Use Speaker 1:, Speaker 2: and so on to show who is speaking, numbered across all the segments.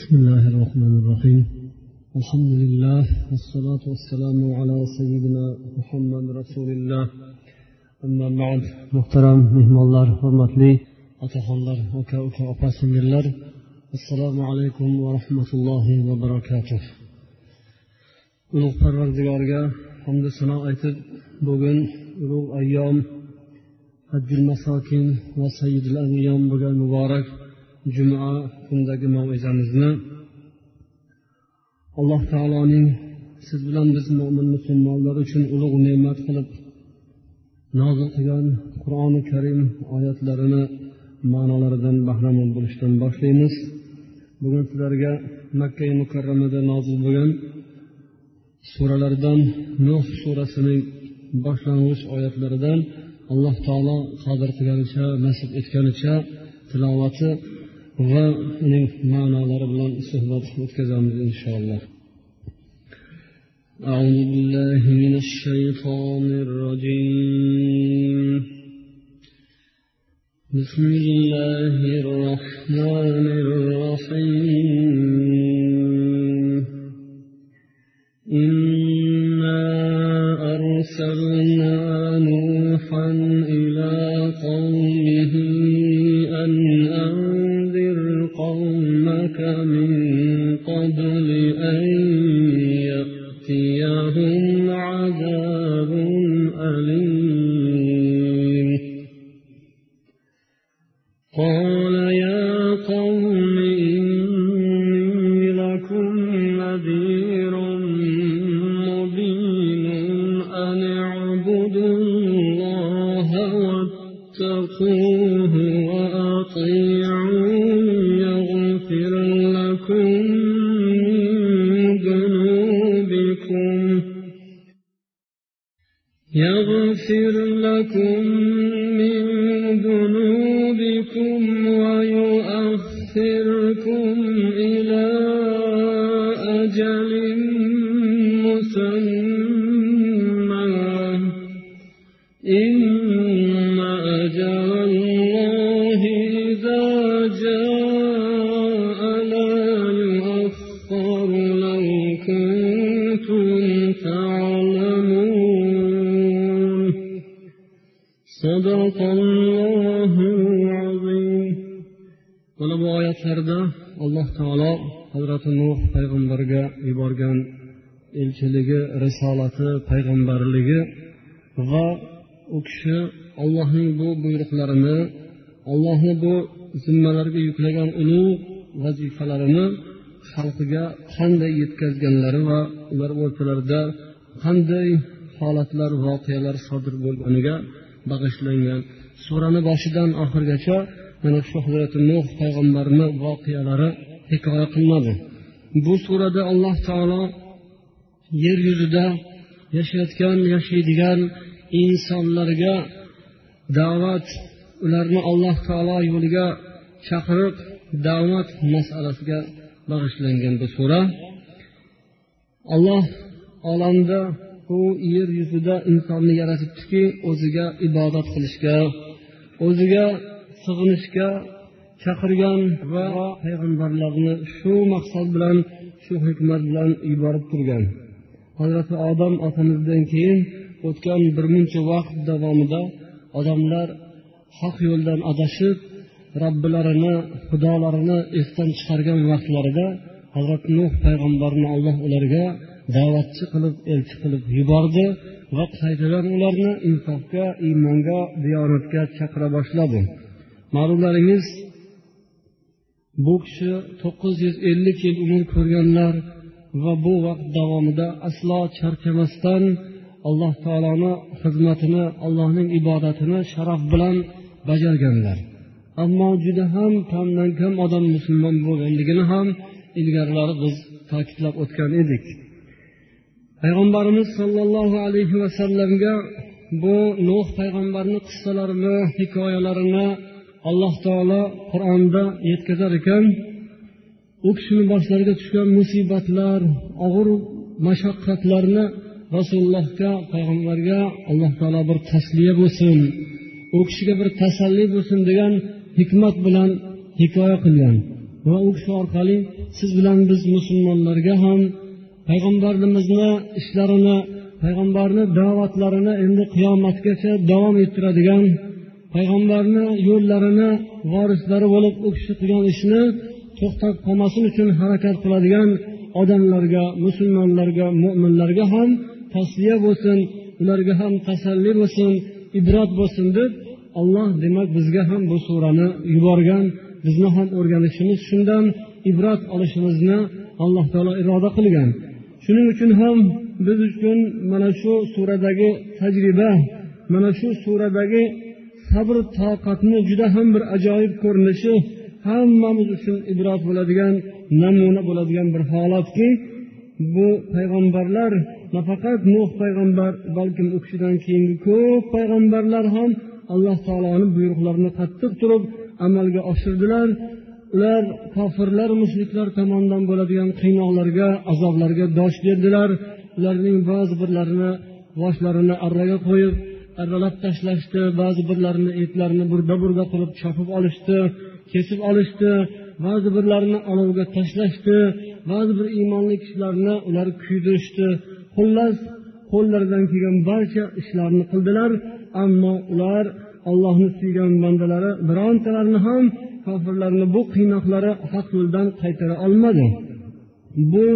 Speaker 1: بسم الله الرحمن الرحيم. الحمد لله والصلاة والسلام على سيدنا محمد رسول الله. أما بعد محترم مهم الله رحمة لي أتخل الله السلام عليكم ورحمة الله وبركاته. ونقفر رجل أرجاء حمد سنة أيتب بغن أيام حج المساكين وسيد الأنيام بغن مبارك juma kundagi mavizamizni alloh taoloning siz bilan biz mo'min musulmonlar uchun ulug' ne'mat qilib nozil qilgan qur'oni karim oyatlarini ma'nolaridan bahramand bo'lishdan boshlaymiz. Bugun sizlarga makka mukarramada nozil bo'lgan suralardan nuh surasining boshlang'ich oyatlaridan alloh taolo qodir qilganicha nasib etganicha tilovati va uning ma'nolari bilan suhbat o'tkazamiz inshaalloh أعوذ بالله من الشيطان الرجيم بسم الله الرحمن الرحيم إنا أرسلنا نوحا إلى قومه yuborgan elchiligi risolati payg'ambarligi va u kishi allohning bu buyruqlarini allohni bu zimmalarga yuklagan ulug' vazifalarini xalqiga qanday yetkazganlari va ular o'rtalarida qanday holatlar voqealar sodir bo'lganiga bag'ishlangan. Surani boshidan oxirigacha mana shu hazrati nuh payg'ambarni voqealari hikoya qilinadi. Bu surada alloh taolo yer yuzida yashayotgan yashaydigan insonlarga da'vat ularni alloh taolo yo'liga chaqirib da'vat masalasiga bag'ishlangan bu sura. Alloh olamda u yer yuzida insonni yaratibdiki o'ziga ibodat qilishga o'ziga sig'inishga chaqirgan va payg'ambarlarni shu maqsad bilan shu hikmat bilan yuborib turgan hazrati odam otamizdan keyin o'tgan bir muncha vaqt davomida odamlar haq yo'ldan adashib robbilarini xudolarini esdan chiqargan vaqtlarida hazrati nuh payg'ambarni alloh ularga da'vatchi qilib elchi qilib yubordi va qaytadan ularni insofga iymonga diyonatga chaqira boshladi. Ma'lumlaringiz bu kishi to'qqiz yuz ellik yil umr ko'rganlar va bu vaqt davomida aslo charchamasdan alloh taoloni xizmatini allohning ibodatini sharaf bilan bajarganlar. Ammo juda ham kamdan kam odam musulmon bo'lganligini ham ilgarilari biz ta'kidlab o'tgan edik. Payg'ambarimiz sollallohu alayhi vasallamga bu nuh payg'ambarni qissalarini hikoyalarini alloh taolo qur'onda yetkazar ekan u kishini boshlariga tushgan musibatlar og'ir mashaqqatlarni rasulullohga payg'ambarga alloh taolo bir tasliya bo'lsin u kishiga bir tasalli bo'lsin degan hikmat bilan hikoya qilgan. Va u kishi orqali siz bilan biz musulmonlarga ham payg'ambarimizni ishlarini payg'ambarni da'vatlarini endi qiyomatgacha davom ettiradigan payg'ambarni yo'llarini vorislari bo'lib u kishi qilgan ishni to'xtab qolmasin uchun harakat qiladigan odamlarga musulmonlarga mo'minlarga ham tasliya bo'lsin ularga ham tasalli bo'lsin ibrat bo'lsin deb olloh demak bizga ham bu surani yuborgan bizni ham o'rganishimiz shundan ibrat olishimizni alloh taolo iroda qilgan. Shuning uchun ham biz uchun mana shu suradagi tajriba mana shu suradagi sabr toqatni juda ham bir ajoyib ko'rinishi hammamiz uchun ibrat bo'ladigan namuna bo'ladigan bir holatki bu payg'ambarlar nafaqat nuh payg'ambar balkim u kishidan keyingi ko'p payg'ambarlar ham alloh taoloni buyruqlarini qattiq turib amalga oshirdilar. Ular kofirlar mushriklar tomonidan bo'ladigan qiynoqlarga azoblarga dosh berdilar. Ularning ba'zi birlarini boshlarini arraga qo'yib arralab tashlashdi ba'zi birlarini etlarini burda burda qilib chopib olishdi kesib olishdi ba'zi birlarini olovga tashlashdi ba'zi bir iymonli kishilarni ular kuydirishdi. Xullas qo'llaridan kelgan barcha ishlarni qildilar ammo ular allohni suygan bandalari birontalarini ham kofirlarni bu qiynoqlari haq yo'ldan qaytara olmadi. Bu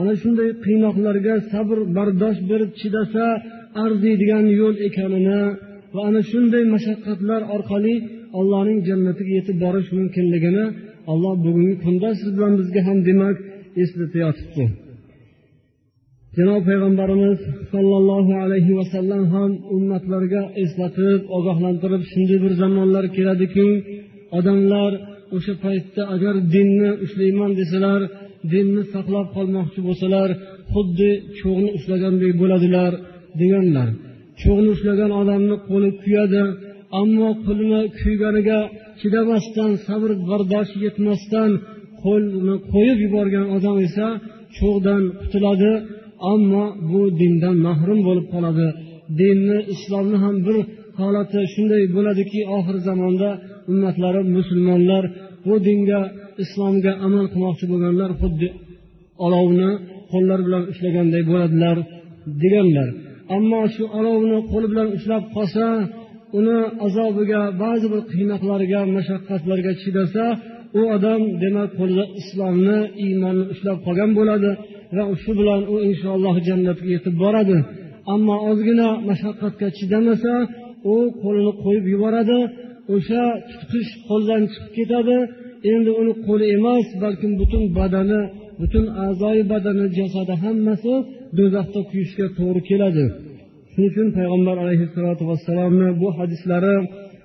Speaker 1: ana shunday qiynoqlarga sabr bardosh berib chidasa arziydigan yo'l ekanini va ana shunday mashaqqatlar orqali allohning jannatiga yetib borish mumkinligini alloh bugungi kunda siz bilan bizga ham demak eslatayotibdi janob payg'ambarimiz sollallohu alayhi vasallam ham ummatlarga eslatib ogohlantirib shunday bir zamonlar keladiki odamlar o'sha paytda agar dinni ushlayman desalar dinni saqlab qolmoqchi bo'lsalar xuddi cho'g'ni ushlagandek bo'ladilar. Deganlar. Cho'g'ni ushlagan odamni qo'li kuyadi ammo qo'lini kuyganiga chidamasdan sabr bardosh yetmasdan qo'lni qo'yib yuborgan odam esa cho'g'dan qutuladi ammo bu dindan mahrum bo'lib qoladi. Dinni islomni ham bir holati shunday bo'ladiki oxir zamonda ummatlari musulmonlar bu dinga islomga amal qilmoqchi bo'lganlar xuddi olovni qo'llari bilan ushlaganday bo'ladilar deganlar. Ammo shu olovni qo'li bilan ushlab qolsa uni azobiga ba'zi bir qiynoqlarga mashaqqatlarga chidasa u odam demak qo'lida islomni iymonni ushlab qolgan bo'ladi va shu bilan u inshaalloh jannatga yetib boradi. Ammo ozgina mashaqqatga chidamasa u qo'lini qo'yib yuboradi o'sha tutqich qo'ldan chiqib ketadi. Endi uni qo'li emas balkim butun badani butun a'zoyi badani jasadi hammasi do'zaxda kuyishga to'g'ri keladi. Shuning uchun payg'ambar alayhissalotu vassalomni bu hadislari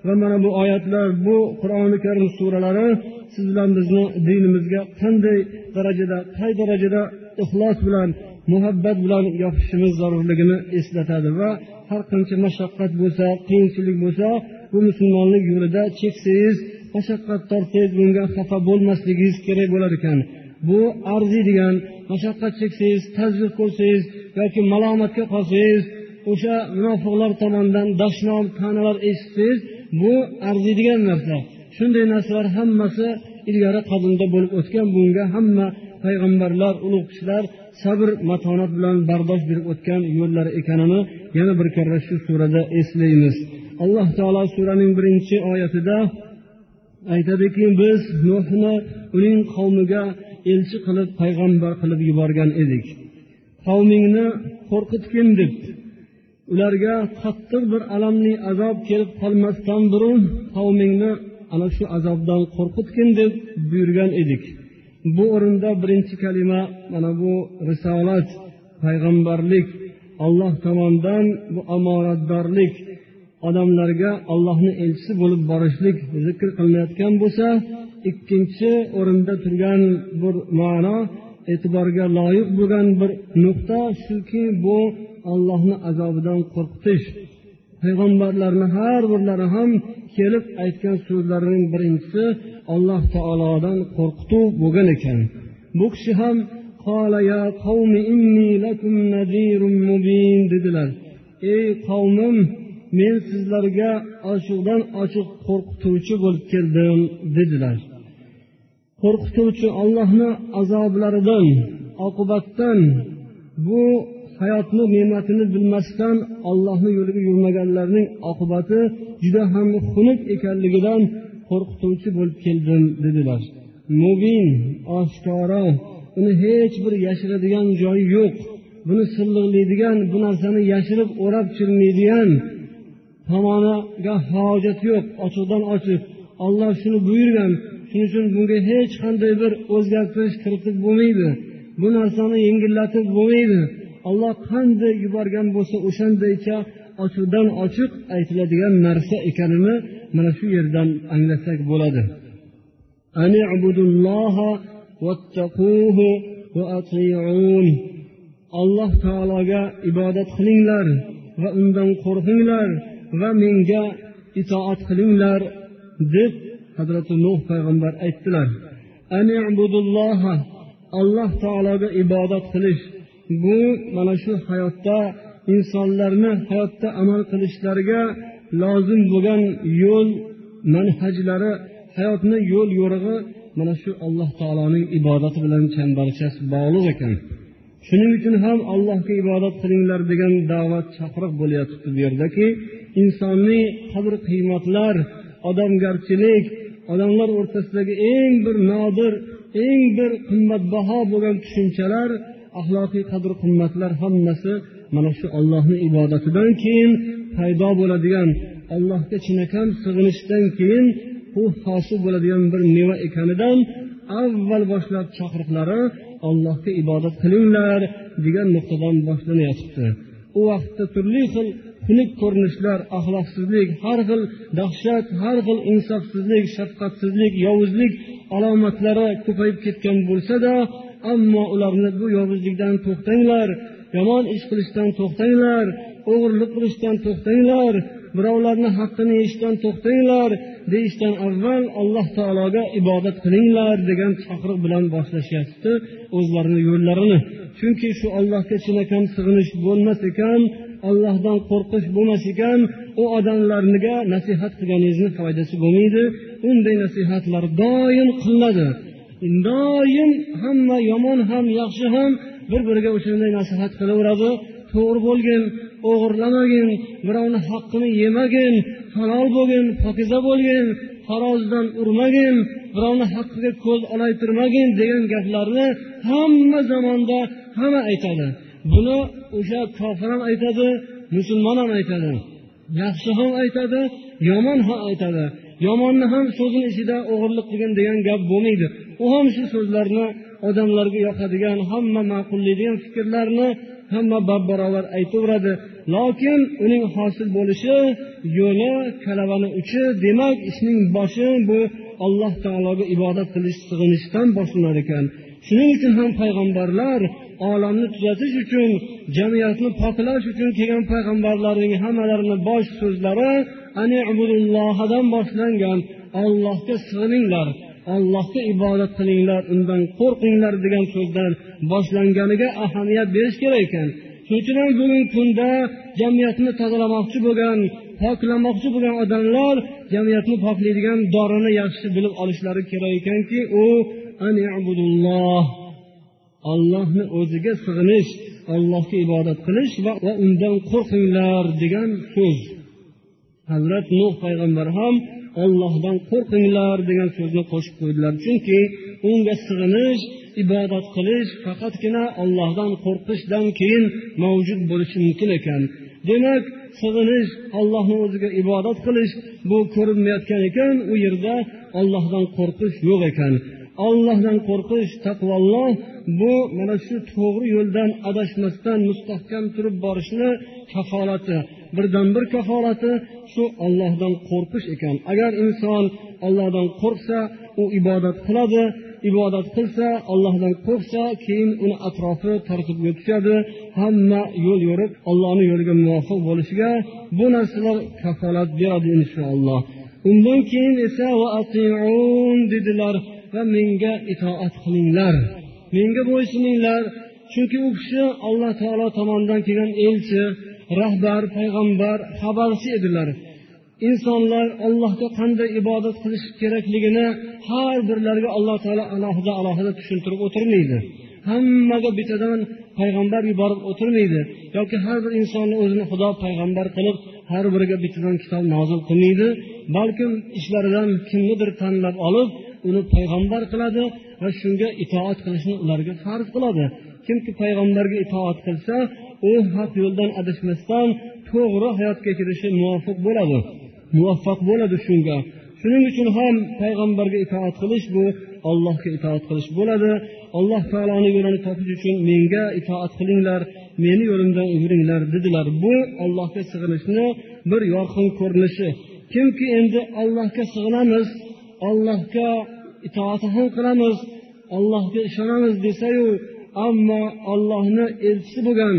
Speaker 1: va mana bu oyatlar bu qur'oni karim suralari siz bilan bizni dinimizga qanday darajada qay darajada ixlos bilan muhabbat bilan yopishishimiz zarurligini eslatadi va har qancha mashaqqat bo'lsa qiyinchilik bo'lsa bu musulmonlik yo'lida cheksangiz mashaqqat tortsangiz bunga xafa bo'lmasligingiz kerak bo'lar ekan. Bu arziydigan mashaqqat cheksangiz tazyiq ko'rsangiz yoki malomatga qolsangiz o'sha munofiqlar tomonidan dashnom ta'nalar eshitsangiz bu arziydigan narsa. Shunday narsalar hammasi ilgari qadimda bo'lib o'tgan bunga hamma payg'ambarlar ulug' kishilar sabr matonat bilan bardosh berib o'tgan yo'llar ekanini yana bir karra shu surada eslaymiz. Alloh taolo suraning birinchi oyatida aytadiki biz nuhni uning qavmiga elchi qilib payg'ambar qilib yuborgan edik. Qavmingni qo'rqitgin deb. Ularga qattiq bir alamli azob kelib qolmasdan burun qavmingni ana shu azobdan qo'rqitgin deb buyurgan edik. Bu o'rinda birinchi kalima mana bu risolat payg'ambarlik alloh tomonidan bu omonatdorlik odamlarga ollohni elchisi bo'lib borishlik zikr qilinayotgan bo'lsa ikkinchi o'rinda turgan bir ma'no e'tiborga loyiq bo'lgan bir nuqta shuki bu ollohni azobidan qo'rqitish. Payg'ambarlarni har birlari ham kelib aytgan so'zlarining birinchisi alloh taolodan qo'rqituv bo'lgan ekan. Bu kishi ham dedilar. Ey qavmim men sizlarga ochiqdan ochiq qo'rqituvchi bo'lib keldim dedilar. Qo'rqituvchi ollohni azoblaridan oqibatdan bu hayotni ne'matini bilmasdan ollohni yo'liga yurmaganlarning oqibati juda ham xunuk ekanligidan qo'rqituvchi bo'lib keldim dedilar. Mubin oshkora uni hech bir yashiradigan joyi yo'q. Buni silliqlaydigan bu narsani yashirib o'rab chirmaydigan tomoniga hojat yo'q ochiqdan ochiq. Olloh shuni buyurgan. Shuning uchun bunga hech qanday bir o'zgartirish kiritib bo'lmaydi. Bu narsani yengillatib bo'lmaydi. Olloh qanday yuborgan bo'lsa o'shandaycha ochiqdan ochiq aytiladigan narsa ekanini mana shu yerdan anglasak bo'ladi. Alloh taologa ibodat qilinglar va undan qo'rqinglar. Va menga itoat qilinglar deb hazrati nuh payg'ambar aytdilar. Alloh taologa ibodat qilish. Bu mana shu hayotda insonlarni hayotda amal qilishlariga lozim bo'lgan yo'l manhajlari hayotni yo'l yo'rig'i mana shu alloh taoloning ibodati bilan chambarchas bog'liq ekan. Shuning uchun ham allohga ibodat qilinglar degan da'vat chaqiriq bo'lyapti bu yerdaki insoniy qadr qiymatlar odamgarchilik odamlar o'rtasidagi eng bir nodir eng bir qimmatbaho bo'lgan tushunchalar axloqiy qadr qimmatlar hammasi mana shu ollohni ibodatidan keyin paydo bo'ladigan allohga chinakam sig'inishdan keyin u hosil bo'ladigan bir meva ekanidan avval boshlab chaqiriqlari allohga ibodat qilinglar degan nuqtadan boshlanayotibdi. U vaqtda turli xil xunuk ko'rinishlar axloqsizlik har xil dahshat har xil insofsizlik shafqatsizlik yovuzlik alomatlari ko'payib ketgan bo'lsada ammo ularni bu yovuzlikdan to'xtanglar yomon ish qilishdan to'xtanglar o'g'irlik qilishdan to'xtanglar birovlarni haqqini yeyishdan to'xtanglar deyishdan avval alloh taologa ibodat qilinglar degan chaqiriq bilan boshlashyapti o'zlarini yo'llarini. Chunki shu allohga chinakam sig'inish bo'lmas ekan ollohdan qo'rqish bo'lmas ekan u odamlarga nasihat qilganingizni foydasi bo'lmaydi. Unday nasihatlar doim qilinadi. Doim hamma yomon ham yaxshi ham bir biriga o'shanday nasihat qilaveradi. To'g'ri bo'lgin o'g'irlamagin birovni haqqini yemagin halol bo'lgin pokiza bo'lgin farozdan urmagin birovni haqqiga ko'z olaytirmagin degan gaplarni hamma zamonda hamma aytadi. Buni o'sha kofir ham aytadi musulmon ham aytadi yaxshi ham aytadi yomon ham aytadi. Yomonni ham so'zini ichida o'g'irlik qilgin degan gap bo'lmaydi. U ham shu so'zlarni odamlarga yoqadigan hamma ma'qullaydigan fikrlarni hamma bab barobar aytaveradi. Lokin uning hosil bo'lishi yo'li kalavani uchi demak ishning boshi bu alloh taologa ibodat qilish sig'inishdan boshlanar ekan shuning uchun ham payg'ambarlar olamni tuzatish uchun jamiyatni poklash uchun kelgan payg'ambarlarning hammalarini bosh so'zlari anibudullohdan boshlangan. Ollohga sig'ininglar ollohga ibodat qilinglar undan qo'rqinglar degan so'zdan boshlanganiga ahamiyat berish kerak ekan. Shuning uchun ham bugungi kunda jamiyatni tozalamoqchi bo'lgan poklamoqchi bo'lgan odamlar jamiyatni poklaydigan dorini yaxshi bilib olishlari kerak ekanki u ollohni o'ziga sig'inish allohga ibodat qilish va undan qo'rqinglar degan so'z. Hazrat nuh payg'ambar ham ollohdan qo'rqinglar degan so'zni qo'shib qo'ydilar. Chunki unga sig'inish ibodat qilish faqatgina ollohdan qo'rqishdan keyin mavjud bo'lishi mumkin ekan. Demak sig'inish ollohni o'ziga ibodat qilish bu ko'rinmayotgan ekan u yerda ollohdan qo'rqish yo'q ekan. Ollohdan qo'rqish taqvolloh bu mana shu to'g'ri yo'ldan adashmasdan mustahkam turib borishni kafolati birdan bir kafolati shu ollohdan qo'rqish ekan. Agar inson ollohdan qo'rqsa u ibodat qiladi ibodat qilsa ollohdan qo'rqsa keyin uni atrofi tartibga tushadi hamma yo'l yo'rib ollohni yo'liga muvofiq bo'lishiga bu narsalar kafolat beradi inshaalloh undan keyin esa dedilar. Va menga itoat qilinglar. Menga bo'ysuninglar chunki u kishi alloh taolo tomonidan kelgan elchi rahbar payg'ambar xabarchi edilar. Insonlar allohga qanday ibodat qilish kerakligini har birlariga alloh taolo alohida alohida tushuntirib o'tirmaydi. Hammaga bittadan payg'ambar yuborib o'tirmaydi yoki har bir insonni o'zini xudo payg'ambar qilib har biriga bittadan kitob nozil qilmaydi balkim ishlaridan kimnidir tanlab olib uni payg'ambar qiladi va shunga itoat qilishni ularga farz qiladi. Kimki payg'ambarga itoat qilsa u haq yo'ldan adashmasdan to'g'ri hayot kechirishi muvofiq bo'ladi muvaffaq bo'ladi shunga. Shuning uchun ham payg'ambarga itoat qilish bu allohga itoat qilish bo'ladi. Alloh taoloni yo'lini topish uchun menga itoat qilinglar meni yo'limdan yuringlar dedilar. Bu allohga sig'inishni bir yorqin ko'rinishi. Kimki endi allohga sig'inamiz allohga itoat qilamiz allohga ishonamiz desayu ammo ollohni elchisi bo'lgan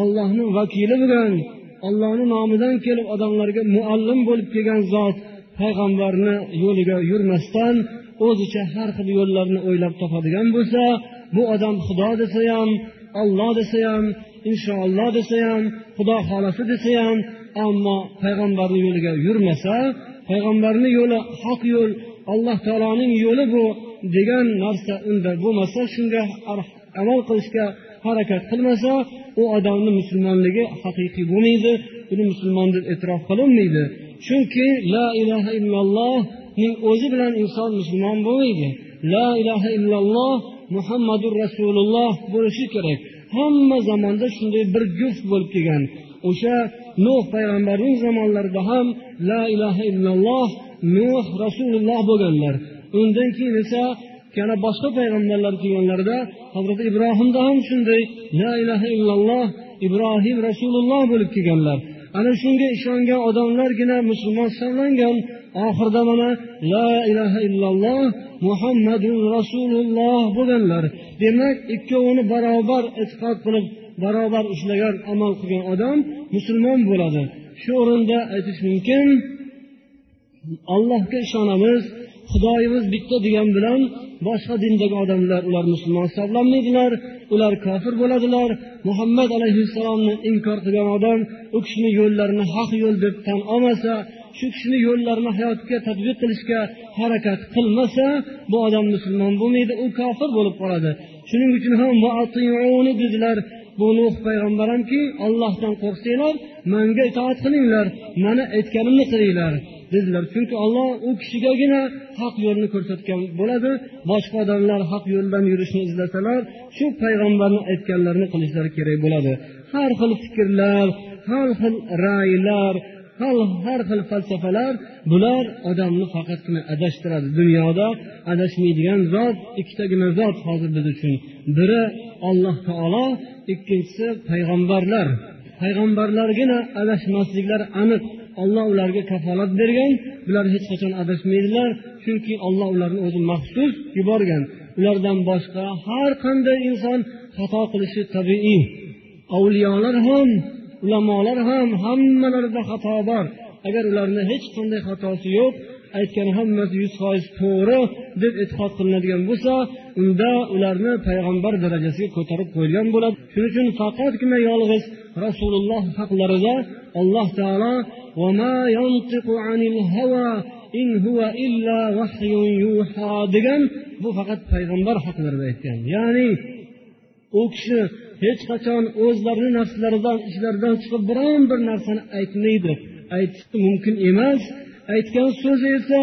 Speaker 1: ollohni vakili bo'lgan ollohni nomidan kelib odamlarga muallim bo'lib kelgan zot payg'ambarni yo'liga yurmasdan o'zicha har xil yo'llarni o'ylab topadigan bo'lsa bu odam xudo desa ham olloh desa ham inshaalloh desa ham xudo xohlasa desa ham ammo payg'ambarni yo'liga yurmasa payg'ambarni yo'li haq yo'l alloh taoloning yo'li bu degan narsa unda bo'lmasa shunga amal qilishga harakat qilmasa u odamni musulmonligi haqiqiy bo'lmaydi uni musulmon deb e'tirof qilinmaydi chunki la ilaha illallohning o'zi bilan inson musulmon bo'lmaydi. La ilaha illalloh muhammadu rasululloh bo'lishi kerak. Hamma zamonda shunday bir juft bo'lib kelgan. O'sha nuh payg'ambarning zamonlarida ham la ilaha illalloh nuh rasululloh bo'lganlar. Undan keyin esa yana boshqa payg'ambarlar kelganlarida hazrati ibrohimda ham shunday la ilaha illalloh ibrohim rasululloh bo'lib kelganlar. Ana shunga ishongan odamlargina musulmon hisoblangan. Oxirida mana la ilaha illalloh muhammadu rasululloh bo'lganlar. Demak ikkovini barobar e'tiqod qilib barobar ishlagan amal qilgan odam musulmon bo'ladi. Shu o'rinda aytish mumkin allohga ishonamiz xudoyimiz bitta degan bilan boshqa dindagi odamlar ular musulmon hisoblanmaydilar ular kofir bo'ladilar. Muhammad alayhissalomni inkor qilgan odam u kishini yo'llarini haq yo'l deb tan olmasa shu kishini yo'llarini hayotga tadbiq qilishga harakat qilmasa bu odam musulmon bo'lmaydi u kofir bo'lib qoladi. Shuning uchun ham dedilar. Bu nuh payg'ambar hamki ollohdan qo'rqsanglar manga itoat qilinglar mani aytganimni qilinglar. Dedilar. Chunki olloh u kishigagina haq yo'lni ko'rsatgan bo'ladi. Boshqa odamlar haq yo'ldan yurishni izlasalar shu payg'ambarni aytganlarini qilishlari kerak bo'ladi. Har xil fikrlar har xil ra'ylar har xil falsafalar bular odamni faqatgina adashtiradi. Dunyoda adashmaydigan zot ikkitagina zot hozir biz uchun. Biri olloh taolo ikkinchisi payg'ambarlar. Payg'ambarlargina adashmasliklari aniq. Olloh ularga kafolat bergan bular hech qachon adashmaydilar chunki olloh ularni o'zi maxsus yuborgan. Ulardan boshqa har qanday inson xato qilishi tabiiy. Avliyolar ham ulamolar ham hammalarida xato bor. Agar ularni hech qanday xatosi yo'q aytgani hammasi yuz foiz to'g'ri deb e'tiqod qilinadigan bo'lsa unda ularni payg'ambar darajasiga ko'tarib qo'yilgan bo'ladi. Shuning uchun faqatgina yolg'iz rasululloh haqlarida alloh taolo degan bu faqat payg'ambar haqlarida aytgan. Ya'ni u kishi hech qachon o'zlarini nafslaridan ishlaridan chiqib biron bir narsani aytmaydi. Aytishi mumkin emas. Aytgan so'zi esa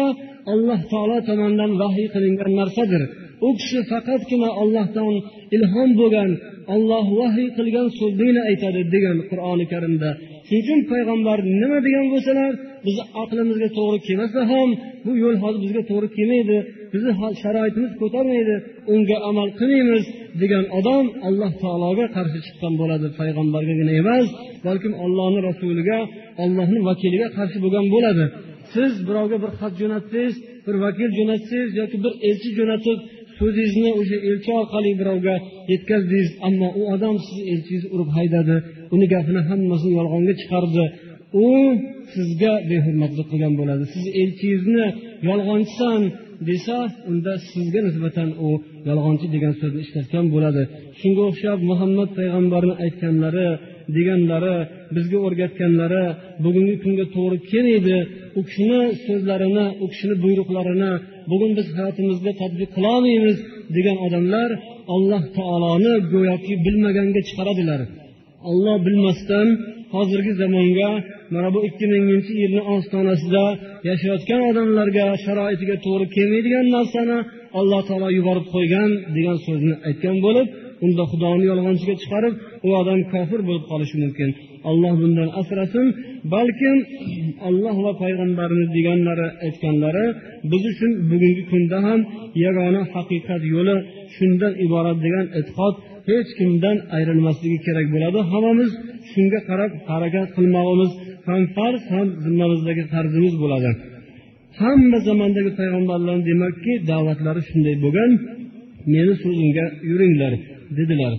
Speaker 1: alloh taolo tomonidan vahiy qilingan narsadir. U kishi faqatgina ollohdan ilhom bo'lgan olloh vahiy qilgan so'znigina aytadi degan qur'oni karimda. Shuning uchun payg'ambar nima degan bo'lsalar bizni aqlimizga to'g'ri kelmasa ham bu yo'l hozir bizga to'g'ri kelmaydi bizni sharoitimiz ko'tarmaydi unga amal qilmaymiz degan odam alloh taologa qarshi chiqqan bo'ladi. Payg'ambargagina emas balkim ollohni rasuliga ollohni vakiliga qarshi bo'lgan bo'ladi. Siz birovga bir xat jo'natsangiz bir vakil jo'natsangiz yoki bir elchi jo'natib so'zingizni o'sha elchi orqali birovga yetkazdingiz ammo u odam sizni elchingizni urib haydadi. Uni gapini hammasini yolg'onga chiqardi. U sizga behurmatlik qilgan bo'ladi. Siz elchingizni yolg'onchisan desa unda sizga nisbatan u yolg'onchi degan so'zni ishlatgan bo'ladi. Shunga o'xshab muhammad payg'ambarni aytganlari deganlari bizga o'rgatganlari bugungi kunga to'g'ri kelmaydi. U kishini so'zlarini u kishini buyruqlarini bugun biz hayotimizda tadbiq qilolmaymiz degan odamlar alloh taoloni go'yoki bilmaganga chiqaradilar. Olloh bilmasdan hozirgi zamonga mana bu ikki minginchi yilni ostonasida yashayotgan odamlarga sharoitiga to'g'ri kelmaydigan narsani alloh taolo yuborib qo'ygan degan so'zni aytgan bo'lib unda xudoni yolg'onchiga chiqarib u odam kofir bo'lib qolishi mumkin. Alloh bundan asrasin balkim alloh va payg'ambarimiz deganlari aytganlari biz uchun bugungi kunda ham yagona haqiqat yo'li shundan iborat degan e'tiqod hech kimdan ayrilmasligi kerak bo'ladi. Hammamiz shunga qarab harakat qilmog'imiz ham farz ham zimmamizdagi farzimiz bo'ladi. Hamma zamondagi payg'ambarlar demakki da'vatlari shunday bo'lgan meni so'zimga yuringlar dedilar.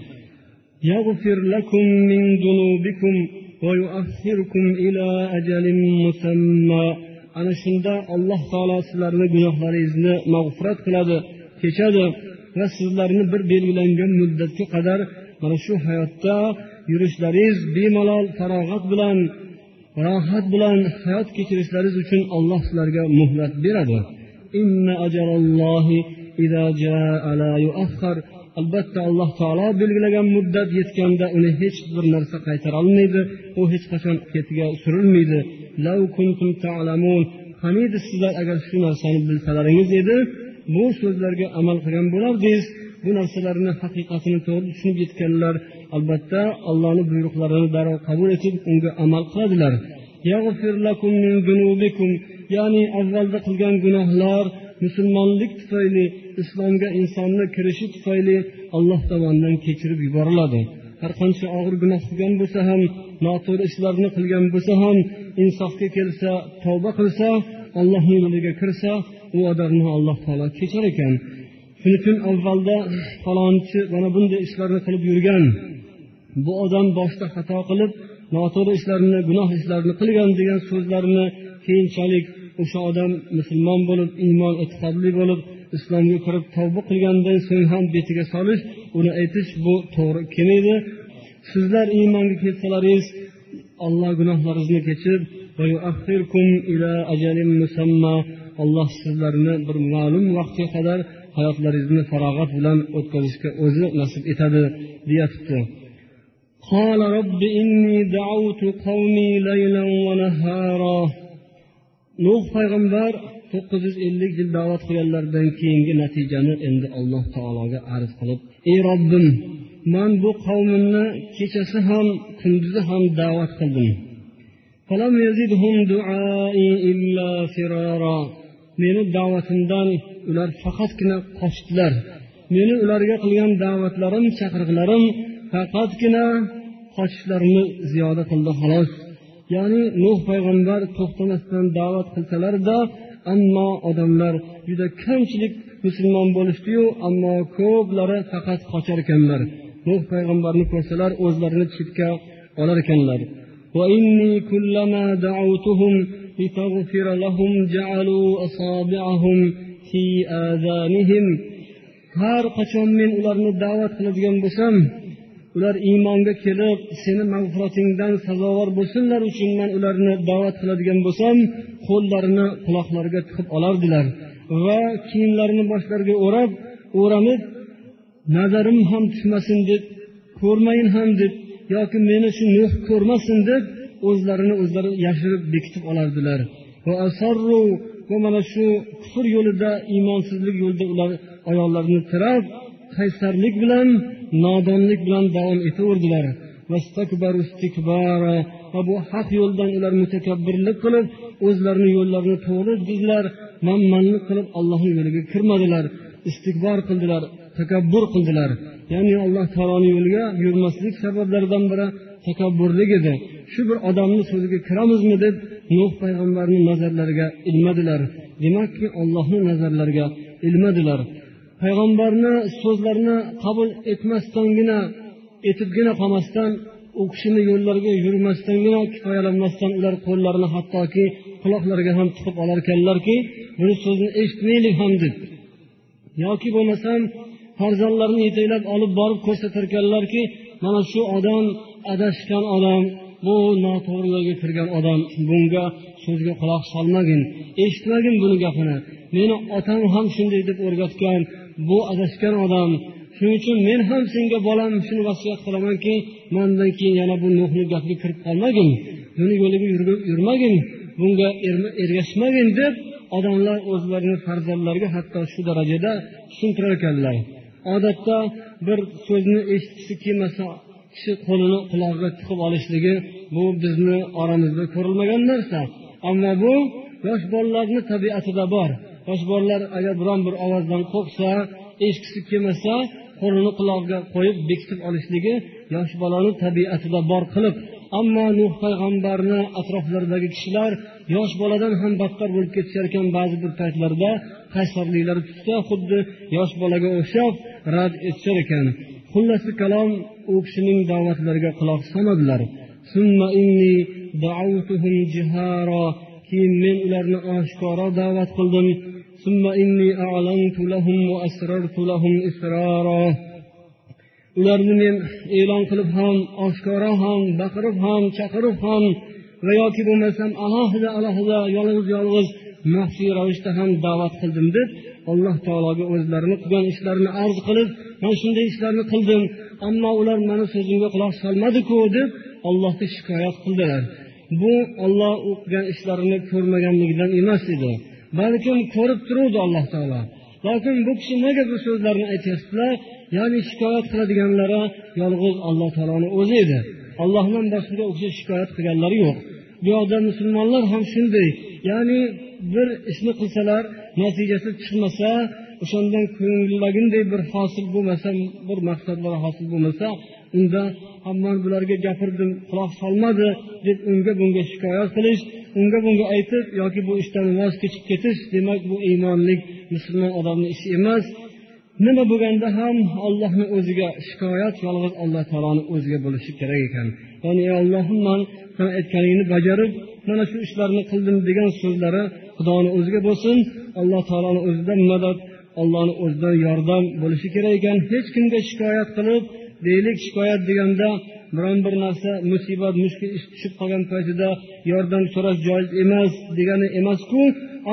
Speaker 1: يغفر لكم من ذنوبكم ويؤخركم إلى أجل مسمى ana shunda alloh taolo sizlarni gunohlaringizni mag'firat qiladi kechadi va sizlarni bir belgilangan muddatga qadar mana shu hayotda yurishlaringiz bemalol farog'at bilan rohat bilan hayot kechirishlaringiz uchun alloh sizlarga muhlat beradi Albatta alloh taolo belgilagan muddat yetganda uni hech bir narsa qaytara olmaydi u hech qachon ketiga surilmaydi hamidi sizlar agar shu narsani bilsalaringiz edi bu so'zlarga amal qilgan bo'lardingiz. Bu narsalarni haqiqatini to'g'ri tushunib yetganlar albatta allohni buyruqlarini darrov qabul etib unga amal qiladilar. Ya'ni avvalda qilgan gunohlar musulmonlik tufayli islomga insonni kirishi tufayli alloh tomonidan kechirib yuboriladi. Har qancha og'ir gunoh qilgan bo'lsa ham noto'g'ri ishlarni qilgan bo'lsa ham insofga kelsa tavba qilsa allohni yo'liga kirsa u odamni alloh taolo kechar ekan. Shuning uchun avvalda falonchi mana bunday ishlarni qilib yurgan. Bu odam boshida xato qilib noto'g'ri ishlarni gunoh ishlarni qilgan degan so'zlarni keyinchalik o'sha odam musulmon bo'lib iymon e'tiqodli bo'lib islomga kirib tavba qilgandan so'ng ham betiga solish uni aytish bu to'g'ri kelmaydi sizlar iymonga kelsalaringiz olloh gunohlaringizni kechirib alloh sizlarni bir ma'lum vaqtga qadar hayotlaringizni farog'at bilan o'tkazishga o'zi nasib etadi deyapti قال رب إني دعوت قومي ليلا ونهارا nuh payg'ambar to'qqiz yuz ellik yil da'vat qilganlaridan keyingi natijani endi alloh taologa arz qilib ey robbim man bu qavmimni kechasi ham kunduzi ham da'vat qildim. Meni da'vatimdan ular faqatgina qochdilar. Meni ularga qilgan da'vatlarim chaqiriqlarim faqatgina qochishlarini ziyoda qildi xolos. ya'ni nuh payg'ambar to'xtamasdan da'vat qilsalarda ammo odamlar juda kamchilik musulmon bo'lishdiyu ammo ko'plari faqat qochar ekanlar nuh payg'ambarni ko'rsalar o'zlarini chetga olar ekanlar وإني كلما دعوتهم لتغفر لهم جعلوا أصابعهم في آذانهم har qachon men ularni da'vat qiladigan bo'lsam ular iymonga kelib seni mag'firatingdan sazovor bo'lsinlar uchun man ularni da'vat qiladigan bo'lsam qo'llarini quloqlariga tiqib olardilar. Va kiyimlarini boshlariga o'rab o'ramib nazarim ham tushmasin deb ko'rmayin ham deb yoki meni shu nuh ko'rmasin deb o'zlarini o'zlari yashirib bekitib olardilar. Va mana shu kufr yo'lida iymonsizlik yo'lida ular ayollarini tirab qaysarlik bilan nodonlik bilan davom etaverdilar. Va bu haq yo'ldan ular mutakabbirlik qilib o'zlarini yo'llarini to'g'ri dedilar manmanlik qilib allohni yo'liga kirmadilar. Istikbor qildilar takabbur qildilar. Ya'ni alloh taoloni yo'liga yurmaslik sabablaridan biri takabburlik edi. Shu bir odamni so'ziga kiramizmi deb nuh payg'ambarni nazarlariga ilmadilar. Demakki ollohni nazarlariga ilmadilar. Payg'ambarni so'zlarini qabul etmasdangina etibgina qolmasdan u kishini yo'llariga yurmasdangina kifoyalanmasdan ular qo'llarini hattoki quloqlariga ham tiqib olar ekanlarki buni so'zini eshitmaylik ham deb. Yoki bo'lmasam farzandlarini yetaklab olib borib ko'rsatarkanlarki mana shu odam adashgan odam bu noto'g'ri yo'lga kirgan odam bunga so'zga quloq solmagin eshitmagin buni gapini. Meni otam ham shunday deb o'rgatgan bu adashgan odam shuning uchun men ham senga bolam shuni vasiyat qilamanki mandan keyin yana bu nuhni gapiga kirib qolmagin buni yo'liga yurmagin bunga ergashmagin deb odamlar o'zlarini farzandlariga hatto shu darajada tushuntirar ekanlar. Odatda bir so'zni eshitgisi kelmasa kishi qo'lini qulog'iga tiqib olishligi bu bizni oramizda ko'rilmagan narsa. Ammo bu yosh bolalarni tabiatida bor. Yosh bolalar agar biron bir ovozdan qo'rqsa eshitgisi kelmasa qo'lini qulog'iga qo'yib bekitib olishligi yosh bolani tabiatida bor qilib ammo nuh payg'ambarni atroflaridagi kishilar yosh boladan ham battar bo'lib ketishar ekan ba'zi bir paytlarda qaysarliklari tutsa xuddi yosh bolaga o'xshab rad etishar ekan. Xullasi kalom u kishining da'vatlariga quloq solmadilar. Keyin men ularni oshkora da'vat qildim. ثم إني أعلنت لهم وأسررت لهم إسرارا. Ularni men e'lon qilib ham oshkora ham baqirib ham chaqirib ham va yoki bo'lmasam alohida alohida yolg'iz yolg'iz maxfiy ravishda ham da'vat qildim deb alloh taologa o'zlarini qilgan ishlarini arz qilib man shunday ishlarni qildim ammo ular mani so'zimga quloq solmadiku deb allohga shikoyat qildilar. Bu olloh u qilgan ishlarini ko'rmaganligidan emas edi. Balkim ko'rib turuvdi alloh taolo. Lokin bu kishi nega bu so'zlarni aytyaptilar ya'ni shikoyat qiladiganlari yolg'iz alloh taoloni o'zi edi. Allohdan boshqaga u kishi shikoyat qilganlari yo'q. Bu yoqda musulmonlar ham shunday. Ya'ni bir ishni qilsalar natijasi chiqmasa o'shandan ko'ngillaginday bir hosil bo'lmasa bir maqsadlar hosil bo'lmasa unda man bularga gapirdim quloq solmadi deb unga bunga shikoyat qilish unga bunga aytib yoki bu ishdan voz kechib ketish demak bu iymonlik musulmon odamni ishi emas. Nima bo'lganda ham ollohni o'ziga shikoyat yolg'iz alloh taoloni o'ziga bo'lishi kerak ekan. Ya'ni ey ollohim man san aytganingni bajarib mana shu ishlarni qildim degan so'zlari xudoni o'ziga bo'lsin. Alloh taoloni o'zidan madad ollohni o'zidan yordam bo'lishi kerak ekan. Hech kimga shikoyat qilib deylik shikoyat deganda biron bir narsa musibat mushkul ish tushib qolgan paytida yordam so'rash joiz emas degani emasku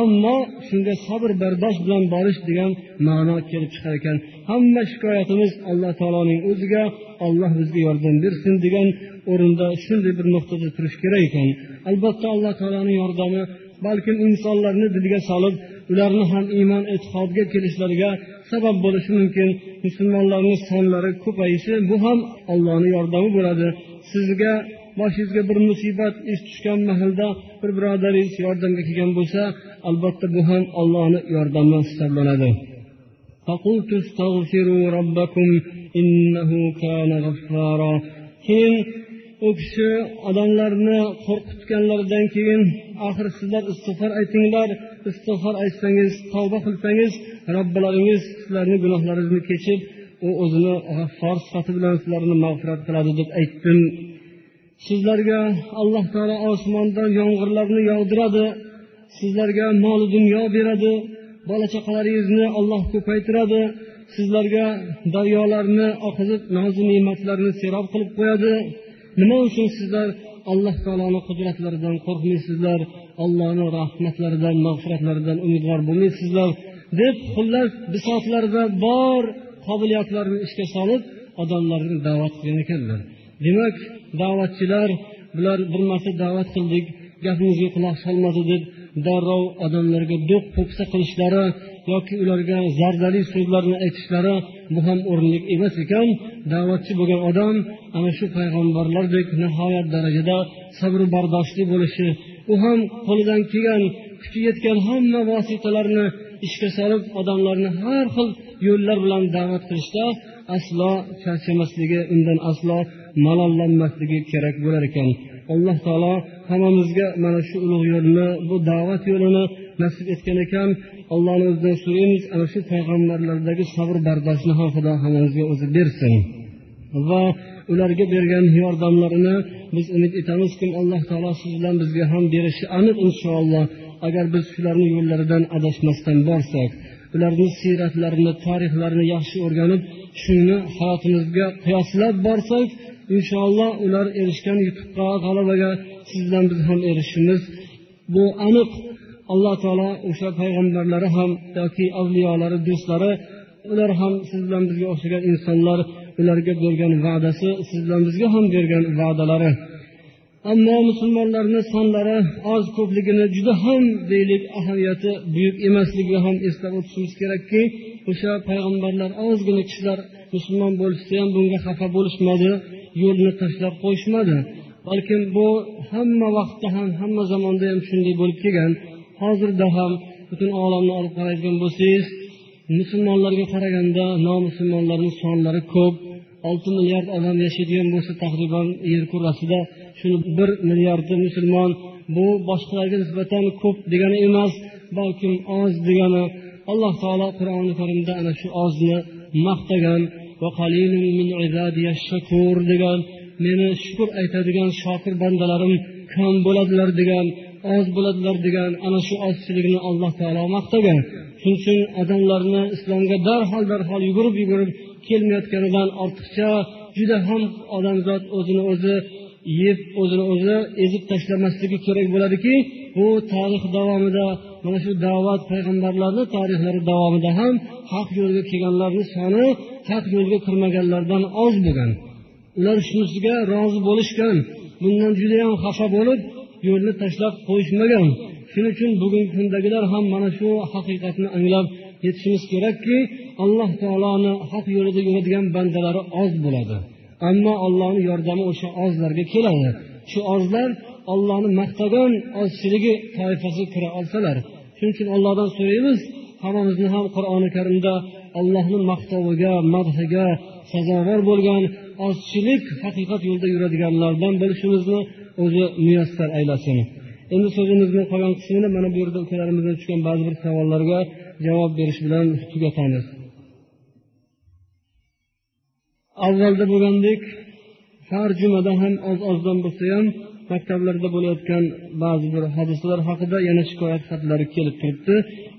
Speaker 1: ammo shunga sabr bardosh bilan borish degan ma'no kelib chiqar ekan. Hamma shikoyatimiz alloh taoloning o'ziga olloh bizga yordam bersin degan o'rinda shunday bir nuqtada turish kerak ekan. Albatta alloh taoloni yordami balkim insonlarni diliga solib ularni ham iymon e'tiqodga kelishlariga sabab bo'lishi mumkin. Musulmonlarni sonlari ko'payishi bu ham allohni yordami bo'ladi. Sizga boshingizga bir musibat ish tushgan mahalda bir birodaringiz yordamga kelgan bo'lsa albatta bu ham ollohni yordami hisoblanadi. Keyin u kishi odamlarni qo'rqitganlaridan keyin axir sizlar istig'for aytinglar istig'for aytsangiz tavba qilsangiz robbilaringiz sizlarni gunohlaringizni kechib u o'zini g'affor sifati bilan sizlarni mag'firat qiladi deb aytdim. Sizlarga alloh taolo osmondan yomg'irlarni yog'diradi sizlarga mol dunyo beradi bola chaqalaringizni olloh ko'paytiradi sizlarga daryolarni oqizib nozi ne'matlarni serob qilib qo'yadi. Nima uchun sizlar alloh taoloni qudratlaridan qo'rqmaysizlar allohni rahmatlaridan mag'firatlaridan umidvor bo'lmaysizlar deb xullas bisotlarida bor qobiliyatlarini ishga solib odamlarni da'vat qilgan ekanlar. Demak da'vatchilar bular bir marta da'vat qildik gapimizga quloq solmadi deb darrov odamlarga do'q po'pisa qilishlari yoki ularga zardali so'zlarni aytishlari bu ham o'rinli emas ekan. Da'vatchi bo'lgan odam ana shu payg'ambarlardek nihoyat darajada sabr bardoshli bo'lishi u ham qo'lidan kelgan kuchi yetgan hamma vositalarni ishga solib odamlarni har xil yo'llar bilan da'vat qilishda aslo charchamasligi undan aslo malollanmasligi kerak bo'lar ekan. Alloh taolo hammamizga mana shu ulug' yo'lni bu da'vat yo'lini nasib etgan ekan. Allohni o'zidan so'raymiz ana shu payg'ambarlardagi sabr bardoshni ham xudo hammamizga o'zi bersin. Va ularga bergan yordamlarini biz umid etamizki alloh taolo siz bilan bizga ham berishi aniq inshaalloh. Agar biz shularni yo'llaridan adashmasdan borsak ularni siyratlarini tarixlarini yaxshi o'rganib shuni hayotimizga qiyoslab borsak inshaalloh ular erishgan yutuqqa g'alabaga siz bilan biz ham erishishimiz bu aniq alloh taolo o'sha payg'ambarlari ham yoki avliyolari do'stlari ular ham siz bilan bizga o'xshagan insonlar ularga bergan va'dasi siz bilan bizga ham bergan va'dalari ammo musulmonlarni sonlari oz ko'pligini juda ham deylik ahamiyati buyuk emasligini ham eslab o'tishimiz kerakki o'sha payg'ambarlar ozgina kishilar musulmon bo'lishsa ham bunga xafa bo'lishmadi yo'lni tashlab qo'yishmadi. Balkim bu hamma vaqtda ham hamma zamonda ham shunday bo'lib kelgan. Hozirda ham butun olamni olib qaraydigan bo'lsangiz musulmonlarga qaraganda nomusulmonlarni sonlari ko'p. Olti milliard odam yashaydigan bo'lsa taxriban yer kurrasida shuni bir milliardi musulmon bu boshqalarga nisbatan ko'p degani emas balkim oz degani. Alloh taolo qur'oni karimda ana shu ozni maqtagan degan meni shukur aytadigan shokir bandalarim kam bo'ladilar degan oz bo'ladilar degan ana shu ozchilikni alloh taolo maqtagan. Shuning uchun odamlarni islomga darhol darhol yugurib yugurib kelmayotganidan ortiqcha juda ham odamzod o'zini o'zi yeb o'zini o'zi ezib tashlamasligi kerak bo'ladiki bu tarix davomida mana shu da'vat payg'ambarlarni tarixlari davomida ham haq yo'lga kelganlarni soni haq yo'lga kirmaganlardan oz bo'lgan. Ular shunisiga rozi bo'lishgan bundan judayam xafa bo'lib yo'lni tashlab qo'yishmagan. Shuning uchun bugungi kundagilar ham mana shu haqiqatni anglab yetishimiz kerakki alloh taoloni haq yo'lida yuradigan bandalari oz bo'ladi. Ammo allohni yordami o'sha ozlarga keladi. Shu ozlar ollohni maqtagan ozchiligi toifasiga kira olsalar shuning uchun allohdan so'raymiz hammamizni ham qur'oni karimda allohni maqtoviga madhiga sazovor bo'lgan ozchilik haqiqat yo'lida yuradiganlardan bo'lishimizni o'zi muyassar aylasin. Endi so'zimizni qolgan qismini mana bu yerda ukalarimizdan tushgan ba'zi bir savollarga javob berish bilan tugatamiz. Avvalda bo'lgandek har jumada ham oz ozdan bo'lsa ham maktablarda bo'layotgan ba'zi bir hodisalar haqida yana shikoyat xatlari kelib turibdi.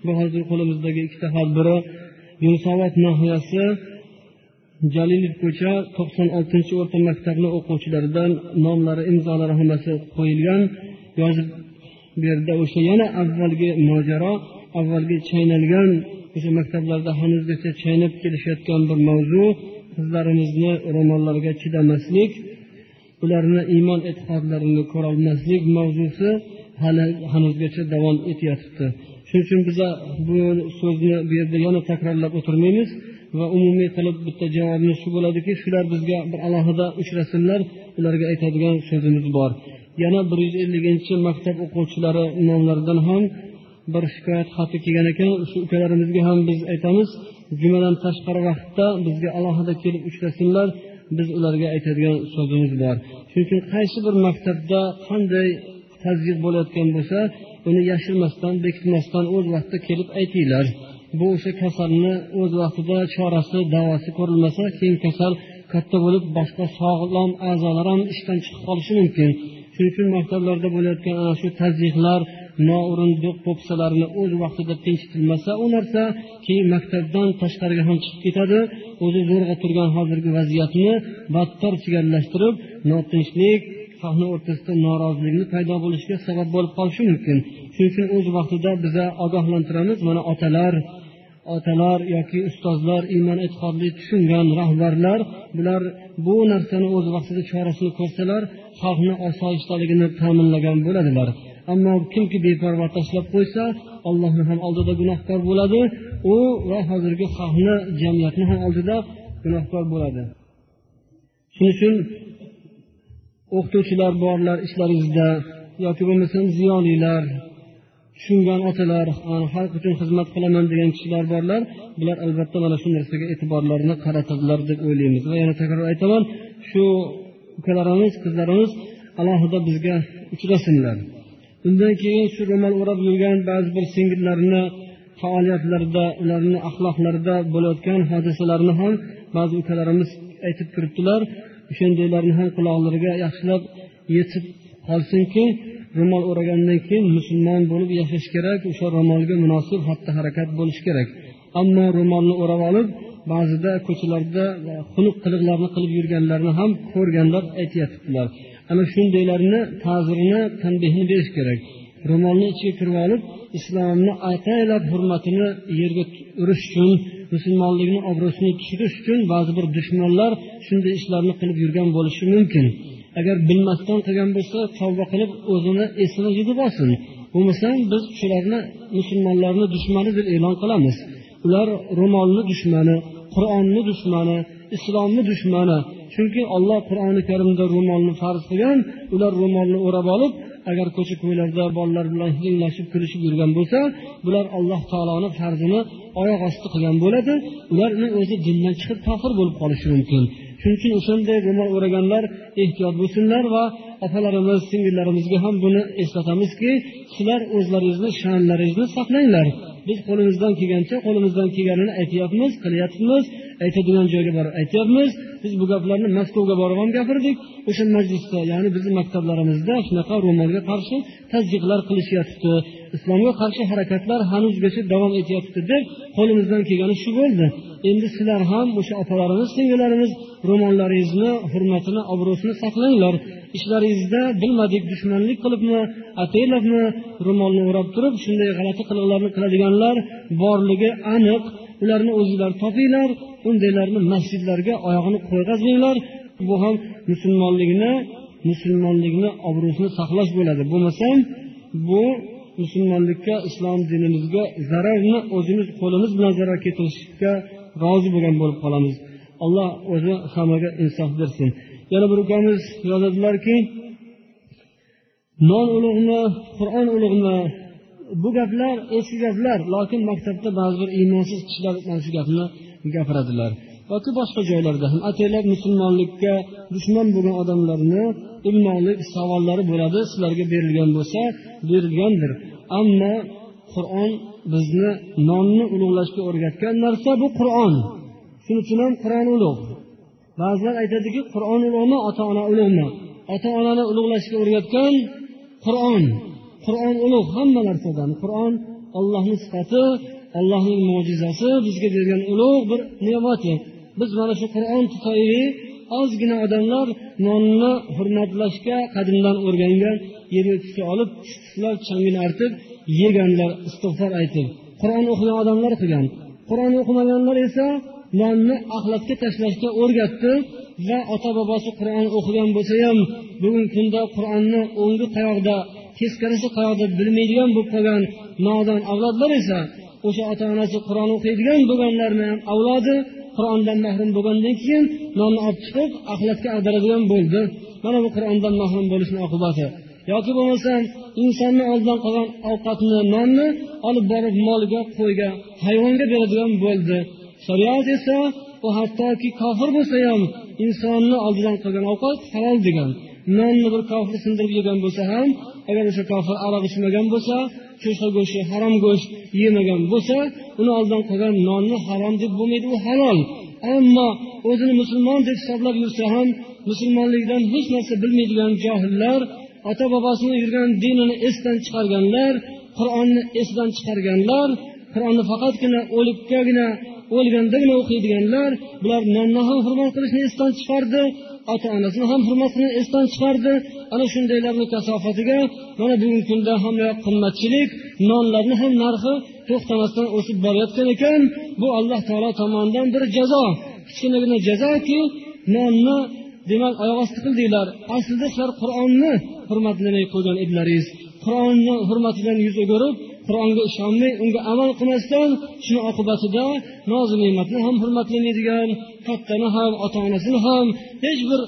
Speaker 1: Bu hozir qo'limizdagi ikkita xat biri yunusobod nahiyasi jalilov ko'cha to'qson oltinchi o'rta maktabni o'quvchilaridan nomlari imzolari hammasi qo'yilgan. Yozib bu yerda o'sha yana avvalgi mojaro avvalgi chaynalgan o'sha maktablarda hanuzgacha chaynab kelishayotgan bir mavzu. Qizlarimizni ro'mollarga chidamaslik ularni iymon e'tiqodlarini ko'rolmaslik mavzusi hali hanuzgacha davom etyotibdi shuning uchun biza bu so'zni bu yerda yana takrorlab o'tirmaymiz va umumiy qilib bitta javobimiz shu bo'ladiki shular bizga bir alohida uchrasinlar ularga aytadigan so'zimiz bor. Yana bir yuz elliginchi maktab o'quvchilari nomlaridan ham bir shikoyat xati kelgan ekan. Shu ukalarimizga ham biz aytamiz jumadan tashqari vaqtda bizga alohida kelib uchrasinlar biz ularga aytadigan so'zimiz bor. Shuning uchun qaysi bir maktabda qanday tazyiq bo'layotgan bo'lsa uni yashirmasdan bekitmasdan o'z vaqtida kelib aytinglar. Bu o'sha kasalni o'z vaqtida chorasi davosi ko'rilmasa keyin kasal katta bo'lib boshqa sog'lom a'zolar ham ishdan chiqib qolishi mumkin. Shuning uchun maktablarda bo'layotgan ana shu tazyiqlar noo'rin po'pisalarni o'z vaqtida tinchitilmasa u narsa keyin maktabdan tashqariga ham chiqib ketadi. O'zi zo'rg'a turgan hozirgi vaziyatni battar chigallashtirib notinchlik sahna o'rtasida norozilikni paydo bo'lishiga sabab bo'lib qolishi mumkin. Shuning uchun o'z vaqtida biza ogohlantiramiz mana otalar otalar yoki ustozlar iymon e'tiqodli tushungan rahbarlar bular bu narsani o'z vaqtida chorasini ko'rsalar xalqni osoyishtaligini ta'minlagan bo'ladilar. Ammo kimki beparvo tashlab qo'ysa allohni ham oldida gunohkor bo'ladi. U va hozirgi xalqni jamiyatni ham oldida gunohkor bo'ladi. Shuning uchun o'qituvchilar borlar ishlaringizda yoki bo'lmasam ziyolilar tushungan otalar xalq uchun xizmat qilaman degan kishilar borlar. Bular albatta mana shu narsaga e'tiborlarini qaratadilar deb o'ylaymiz. Va yana takror aytaman shu ukalarimiz qizlarimiz alohida bizga uchrasinlar. Undan keyin shu ro'mol o'rab yurgan ba'zi bir singillarni faoliyatlarida ularni axloqlarida bo'layotgan hodisalarni ham ba'zi ukalarimiz aytib turibdilar. O'shandaylarni ham quloqlariga yaxshilab yetib qolsinki ro'mol o'ragandan keyin musulmon bo'lib yashash kerak o'sha ro'molga munosib xatti harakat bo'lishi kerak. Ammo ro'molni o'rab olib ba'zida ko'chalarda xunuk qiliqlarni qilib yurganlarni ham ko'rganlar aytyaptilar. Ana shundaylarni ta'zirini tanbehini berish kerak. Ro'molni ichiga kirib olib islomni ataylab hurmatini yerga urish uchun musulmonlikni obro'sini tushirish uchun ba'zi bir dushmanlar shunday ishlarni qilib yurgan bo'lishi mumkin. Agar bilmasdan qilgan bo'lsa tavba qilib o'zini esini yig'ib olsin. Bo'lmasam biz shularni musulmonlarni dushmani deb e'lon qilamiz. Ular ro'molni dushmani qur'onni dushmani islomni dushmani chunki olloh qur'oni karimda ro'molni farz qilgan ular ro'molni o'rab olib agar ko'cha ko'ylarda bolalar bilan hiringlashib kulishib yurgan bo'lsa bular alloh taoloni farzini oyoq osti qilgan bo'ladi. Ularni o'zi dindan chiqib kofir bo'lib qolishi mumkin. Shuning uchun o'shanday ro'mol o'raganlar ehtiyot bo'lsinlar va opalarimiz singillarimizga ham buni eslatamizki sizlar o'zlaringizni sha'nlaringizni saqlanglar. Biz qo'limizdan kelgancha qo'limizdan kelganini aytyapmiz qilyapmiz aytadigan joyga borib aytyapmiz. Biz bu gaplarni maskovga borib ham gapirdik. O'sha majlisda ya'ni bizni maktablarimizda shunaqa ro'molga qarshi tazyiqlar qilishyapti. Islomga qarshi harakatlar hanuzgacha davom etyapti deb qo'limizdan kelgani shu bo'ldi. Endi sizlar ham o'sha opalarimiz singillarimiz ro'mollaringizni hurmatini obro'sini saqlanglar. Ishlaringizda bilmadik dushmanlik qilibmi ataylabmi ro'molni o'rab turib shunday g'alati qiliqlarni qiladiganlar borligi aniq. Ularni o'zinglar topinglar. Undaylarni masjidlarga oyog'ini qo'yg'azmanglar bu ham musulmonlikni musulmonlikni obro'sini saqlash bo'ladi. Bo'lmasam bu musulmonlikka islom dinimizga zararni o'zimiz qo'limiz bilan zarar keltirishga rozi bo'lgan bo'lib qolamiz. Alloh o'zi hammaga insof bersin. Yana bir ukamiz yozadilarki non ulug'mi qur'on ulug'mi? Bu gaplar eski gaplar lokin maktabda ba'zi bir iymonsiz kishilar mana shu gapni gapiradilar. Yoki boshqa joylarda ham ataylab musulmonlikka dushman bo'lgan odamlarni ilmolik savollari bo'ladi sizlarga berilgan bo'lsa berilgandir. Ammo qur'on bizni nonni ulug'lashga o'rgatgan narsa bu qur'on. Shuning uchun ham qur'on ulug' ba'zilar aytadiki qur'on ulug'mi ota ona ulug'mi? Ota onani ulug'lashga o'rgatgan qur'on. Qur'on ulug' hamma narsadan. Qur'on ollohni sifati allohning mo'jizasi bizga bergan ulug' bir ne'mati. Biz mana shu qur'on tufayli ozgina odamlar nonni hurmatlashga qadimdan o'rgangan yerga tushib olib tishlar changini artib yeganlar istig'for aytib qur'on o'qigan odamlar qilgan. Qur'on o'qimaganlar esa nonni axlatga tashlashga o'rgatdi va ota bobosi qur'on o'qigan bo'lsa ham bugungi kunda qur'onni o'ngi qayoqda teskarisi qayoqda bilmaydigan bo'lib qolgan nodon avlodlar esa o'sha ota onasi qur'on o'qiydigan bo'lganlarni ham avlodi qur'ondan mahrum bo'lgandan keyin nonni olib chiqib axlatga ag'daradigan bo'ldi. Mana bu qur'ondan mahrum bo'lishni oqibati. Yoki bo'lmasam insonni oldidan qolgan ovqatni nonni olib borib molga qo'yga hayvonga beradigan bo'ldi. Shariat esa u hattoki kofir bo'lsa ham insonni oldidan qolgan ovqat halol degan. Nonni bir kofir sindirib yegan bo'lsa ham agar o'sha kofir aroq ichmagan bo'lsa ko'sa go'shti harom go'sht yemagan bo'lsa uni oldidan qolgan nonni harom deb bo'lmaydi u halol. Ammo o'zini musulmon deb hisoblab yursa ham musulmonlikdan hech narsa bilmaydigan johillar ota bobosini yurgan dinini esdan chiqarganlar qur'onni esdan chiqarganlar qur'onni faqatgina o'likkagina o'lgandagina o'qiydiganlar bular nonni ham hurmat qilishni esdan chiqardi ota onasini ham hurmatini esdan chiqardi. Ana shundaylarni kasofatiga mana bugungi kunda hammayoq qimmatchilik nonlarni ham narxi to'xtamasdan o'sib borayotgan ekan. Bu alloh taolo tomonidan bir jazo kichkinagina jazoki nonni demak oyoq osti qildinglar. Aslida sizlar qur'onni hurmatlamay qo'ygan edilaringiz qur'onni hurmatidan yuz o'girib qur'onga ishonmay unga amal qilmasdan shuni oqibatida nozi ne'matni ham hurmatlamaydigan kattani ham ota onasini ham hech bir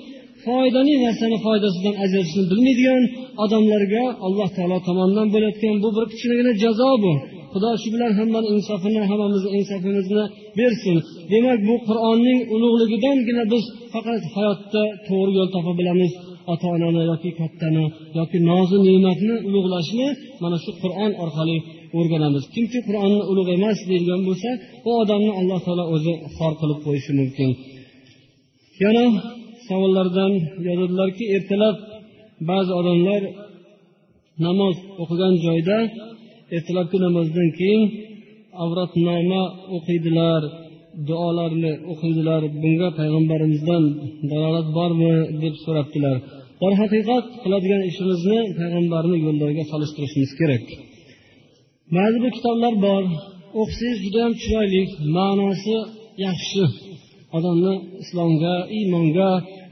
Speaker 1: foydali narsani foydasidan ajratishni bilmaydigan odamlarga alloh taolo tomonidan bo'layotgan bu bir kichkinagina jazo bu. Xudo shu bilan hammani insofini hammamizni insofimizni bersin. Demak bu qur'onning ulug'ligidangina biz faqat hayotda to'g'ri yo'l topa bilamiz. Ota onani yoki kattani yoki nozi ne'matni ulug'lashni mana shu qur'on orqali o'rganamiz. Kimki qur'onni ulug' emas deydigan bo'lsa u odamni alloh taolo o'zi xor qilib qo'yishi mumkin. Yana savollardan yozadilarki ertalab ba'zi odamlar namoz o'qigan joyda ertalabki namozdan keyin avratnoma o'qiydilar. Duolarni o'qiydilar. Bunga payg'ambarimizdan dalolat bormi deb so'rabdilar. Darhaqiqat qiladigan ishimizni payg'ambarni yo'llariga solishtirishimiz kerak. Ba'zi bir kitoblar bor. O'qisangiz judayam chiroyli ma'nosi yaxshi. Odamni islomga iymonga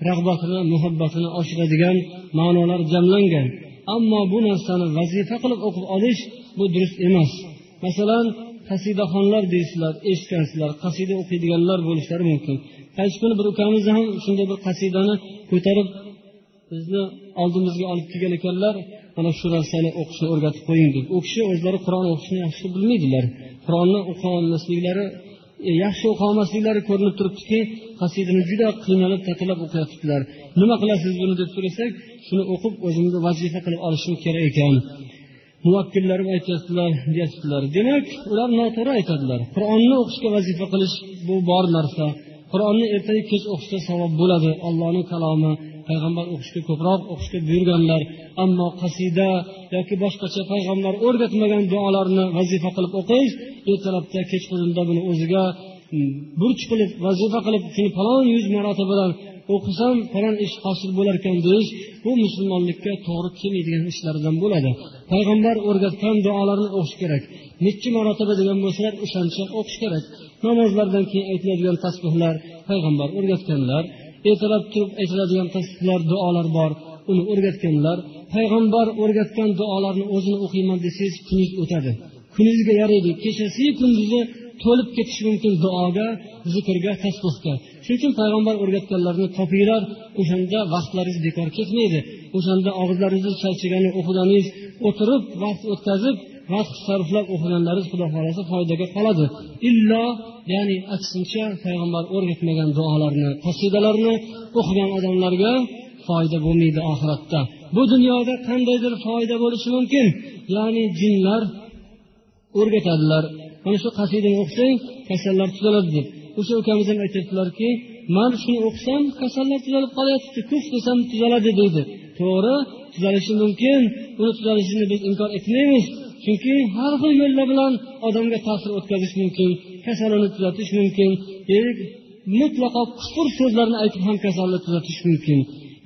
Speaker 1: rag'batini muhabbatini oshiradigan ma'nolar jamlangan. Ammo bu narsani vazifa qilib o'qib olish bu durust emas. Masalan qasidaxonlar deysizlar eshitgansizlar qasida o'qiydiganlar bo'lishlari mumkin. Qaysi kuni bir ukamiz ham shunday bir qasidani ko'tarib bizni oldimizga olib kelgan ekanlar mana shu narsani o'qishni o'rgatib qo'ying deb. U kishi o'zlari qur'on o'qishni yaxshi bilmaydilar. Qur'onni o'qiolmasliklari e, yaxshi o'qiolmasliklari ko'rinib turibdiki qasidani juda qiynalib tatalab o'qiyotibdilar nima qilasiz buni deb so'rasak shuni o'qib o'zimizni vazifa qilib olishim kerak ekan. Muvakkillarga aytyaptilar deyaptilar. Demak ular noto'g'ri aytadilar. Qur'onni o'qishga vazifa qilish bu bor narsa. Qur'onni ertayu kech o'qishsa savob bo'ladi. Ollohni kalomi payg'ambar o'qishga ko'proq o'qishga buyurganlar. Ammo qasida yoki boshqacha payg'ambar o'rgatmagan duolarni vazifa qilib o'qish ertalabda kechqurunda buni o'ziga burch qilib vazifa qilib shuni falon yuz marotabadan o'qisam falon ish hosil bo'larkan deyish bu musulmonlikka to'g'ri kelmaydigan ishlardan bo'ladi. Payg'ambar o'rgatgan duolarni o'qish kerak. Nechi marotaba degan bo'lsalar o'shancha o'qish kerak. Namozlardan keyin aytiladigan tasbehlar payg'ambar o'rgatganlar ertalab turib aytiladigan tasbehlar duolar bor uni o'rgatganlar. Payg'ambar o'rgatgan duolarni o'zini o'qiyman desangiz kuningiz o'tadi. Kuningizga yaraydi. Kechasiyu kunduzi to'lib ketishi mumkin duoga zikrga tasbehga shuning uchun payg'ambar o'rgatganlarini topinglar o'shanda vaqtlaringiz bekor ketmaydi. O'shanda og'izlaringizni charchagani o'qiganingiz o'tirib vaqt o'tkazib vaqt sarflab o'qiganlaringiz xudo xohlasa foydaga qoladi. Illo ya'ni aksincha payg'ambar o'rgatmagan duolarni qasidalarni o'qigan odamlarga foyda bo'lmaydi oxiratda. Bu dunyoda qandaydir foyda bo'lishi mumkin? Ya'ni jinlar o'rgatadilar. Mana shu qasidani o'qisang kasallar tuzaladi deb. O'sha ukamiz ham aytyaptilarki man shuni o'qisam kasallar tuzalib qolyapti kuf desam tuzaladi deydi. To'g'ri tuzalishi mumkin. Uni tuzalishini biz inkor etmaymiz. Chunki har xil yo'llar bilan odamga ta'sir o'tkazish mumkin kasalini tuzatish mumkin. Mutlaqo kufr so'zlarni aytib ham kasalni tuzatish mumkin.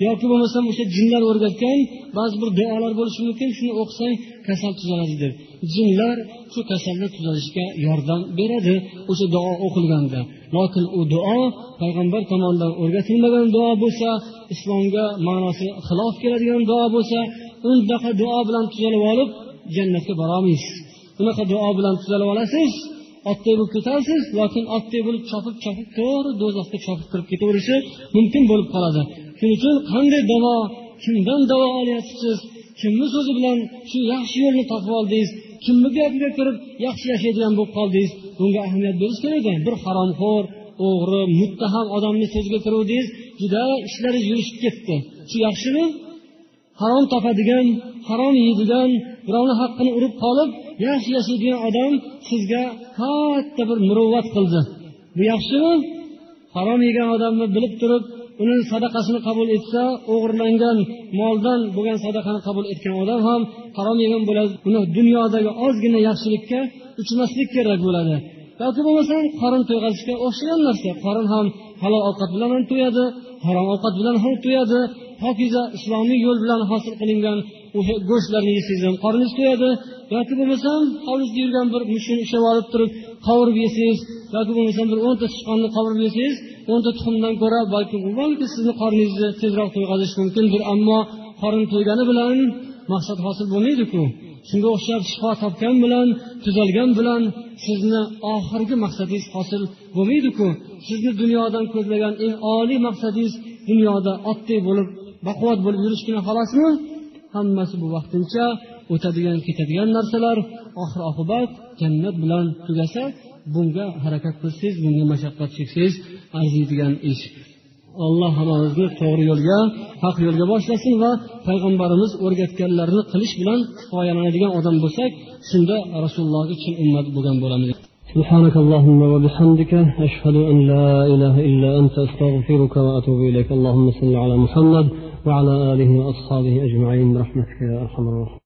Speaker 1: Yoki bo'lmasam o'sha jinlar o'rgatgan ba'zi bir duolar bo'lishi mumkin shuni o'qisang kasal tuzaladi deb. Jinlar shu kasalni tuzalishga yordam beradi o'sha duo o'qilganda. Lokin u duo payg'ambar tomonidan o'rgatilmagan duo bo'lsa islomga ma'nosi xilof keladigan duo bo'lsa unaqa duo bilan tuzalib olib jannatga borolmaysiz. Unaqa duo bilan tuzalib olasiz otdek bo'lib ketasiz lokin otdek bo'lib chopib chopib to'g'ri do'zaxga chopib kirib ketaverishi mumkin bo'lib qoladi. Shuning uchun qanday davo kimdan davo olyapsiz kimni so'zi bilan shu yaxshi yo'lni topib oldingiz kimni gapiga kirib yaxshi yashaydigan bo'lib qoldingiz bunga ahamiyat berish kerak ekan bir haromxo'r o'g'ri muttaham odamni so'ziga kiruvdingiz juda ishlari yurishib ketdi. Shu yaxshimi? Harom topadigan harom yeydigan birovni haqqini urib qolib yaxshi yashaydigan odam sizga katta bir muruvvat qildi. Bu yaxshimi? Harom yegan odamni bilib turib uning sadaqasini qabul etsa o'g'irlangan moldan bo'lgan sadaqani qabul etgan odam ham harom yegan bo'ladi. Uni dunyodagi ozgina yaxshilikka uchmaslik kerak bo'ladi. Yoki bo'lmasam qorin to'yg'azishga o'xshagan narsa. Qorin ham halol ovqat bilan ham to'yadi harom ovqat bilan ham to'yadi. Pokiza islomiy yo'l bilan hosil qilingan go'shtlarni yesangiz ham qorningiz to'yadi. Yoki bo'lmasam hovlizda yurgan bir mushukni ushlab olib turib qovurib yesangiz yoki bo'lmasam bir o'nta sichqonni qovurib yesangiz o'nta tuxumdan ko'ra balki balki sizni qorningizni tezroq to'yg'azishi mumkindir ammo qorin to'ygani bilan maqsad hosil bo'lmaydiku. Shunga o'xshab shifo topgan bilan tuzalgan bilan sizni oxirgi maqsadingiz hosil bo'lmaydiku. Sizni dunyodan ko'zlagan eng oliy maqsadingiz dunyoda otdek bo'lib baquvvat bo'lib yurishgina xolosmi hammasi bu vaqtincha o'tadigan ketadigan narsalar oxir oqibat jannat bilan tugasa bunga harakat qilsangiz bunga mashaqqat cheksangiz arziydigan ish alloh hammamizni to'g'ri yo'lga haq yo'lga boshlasin va payg'ambarimiz o'rgatganlarini qilish bilan kifoyalanadigan odam bo'lsak shunda rasulullohga chin ummat bo'lgan bo'lamiz سبحانك اللهم وبحمدك أشهد أن لا إله إلا أنت أستغفرك وأتوب إليك اللهم صل على محمد وعلى آله وأصحابه أجمعين برحمتك يا أرحم الراحمين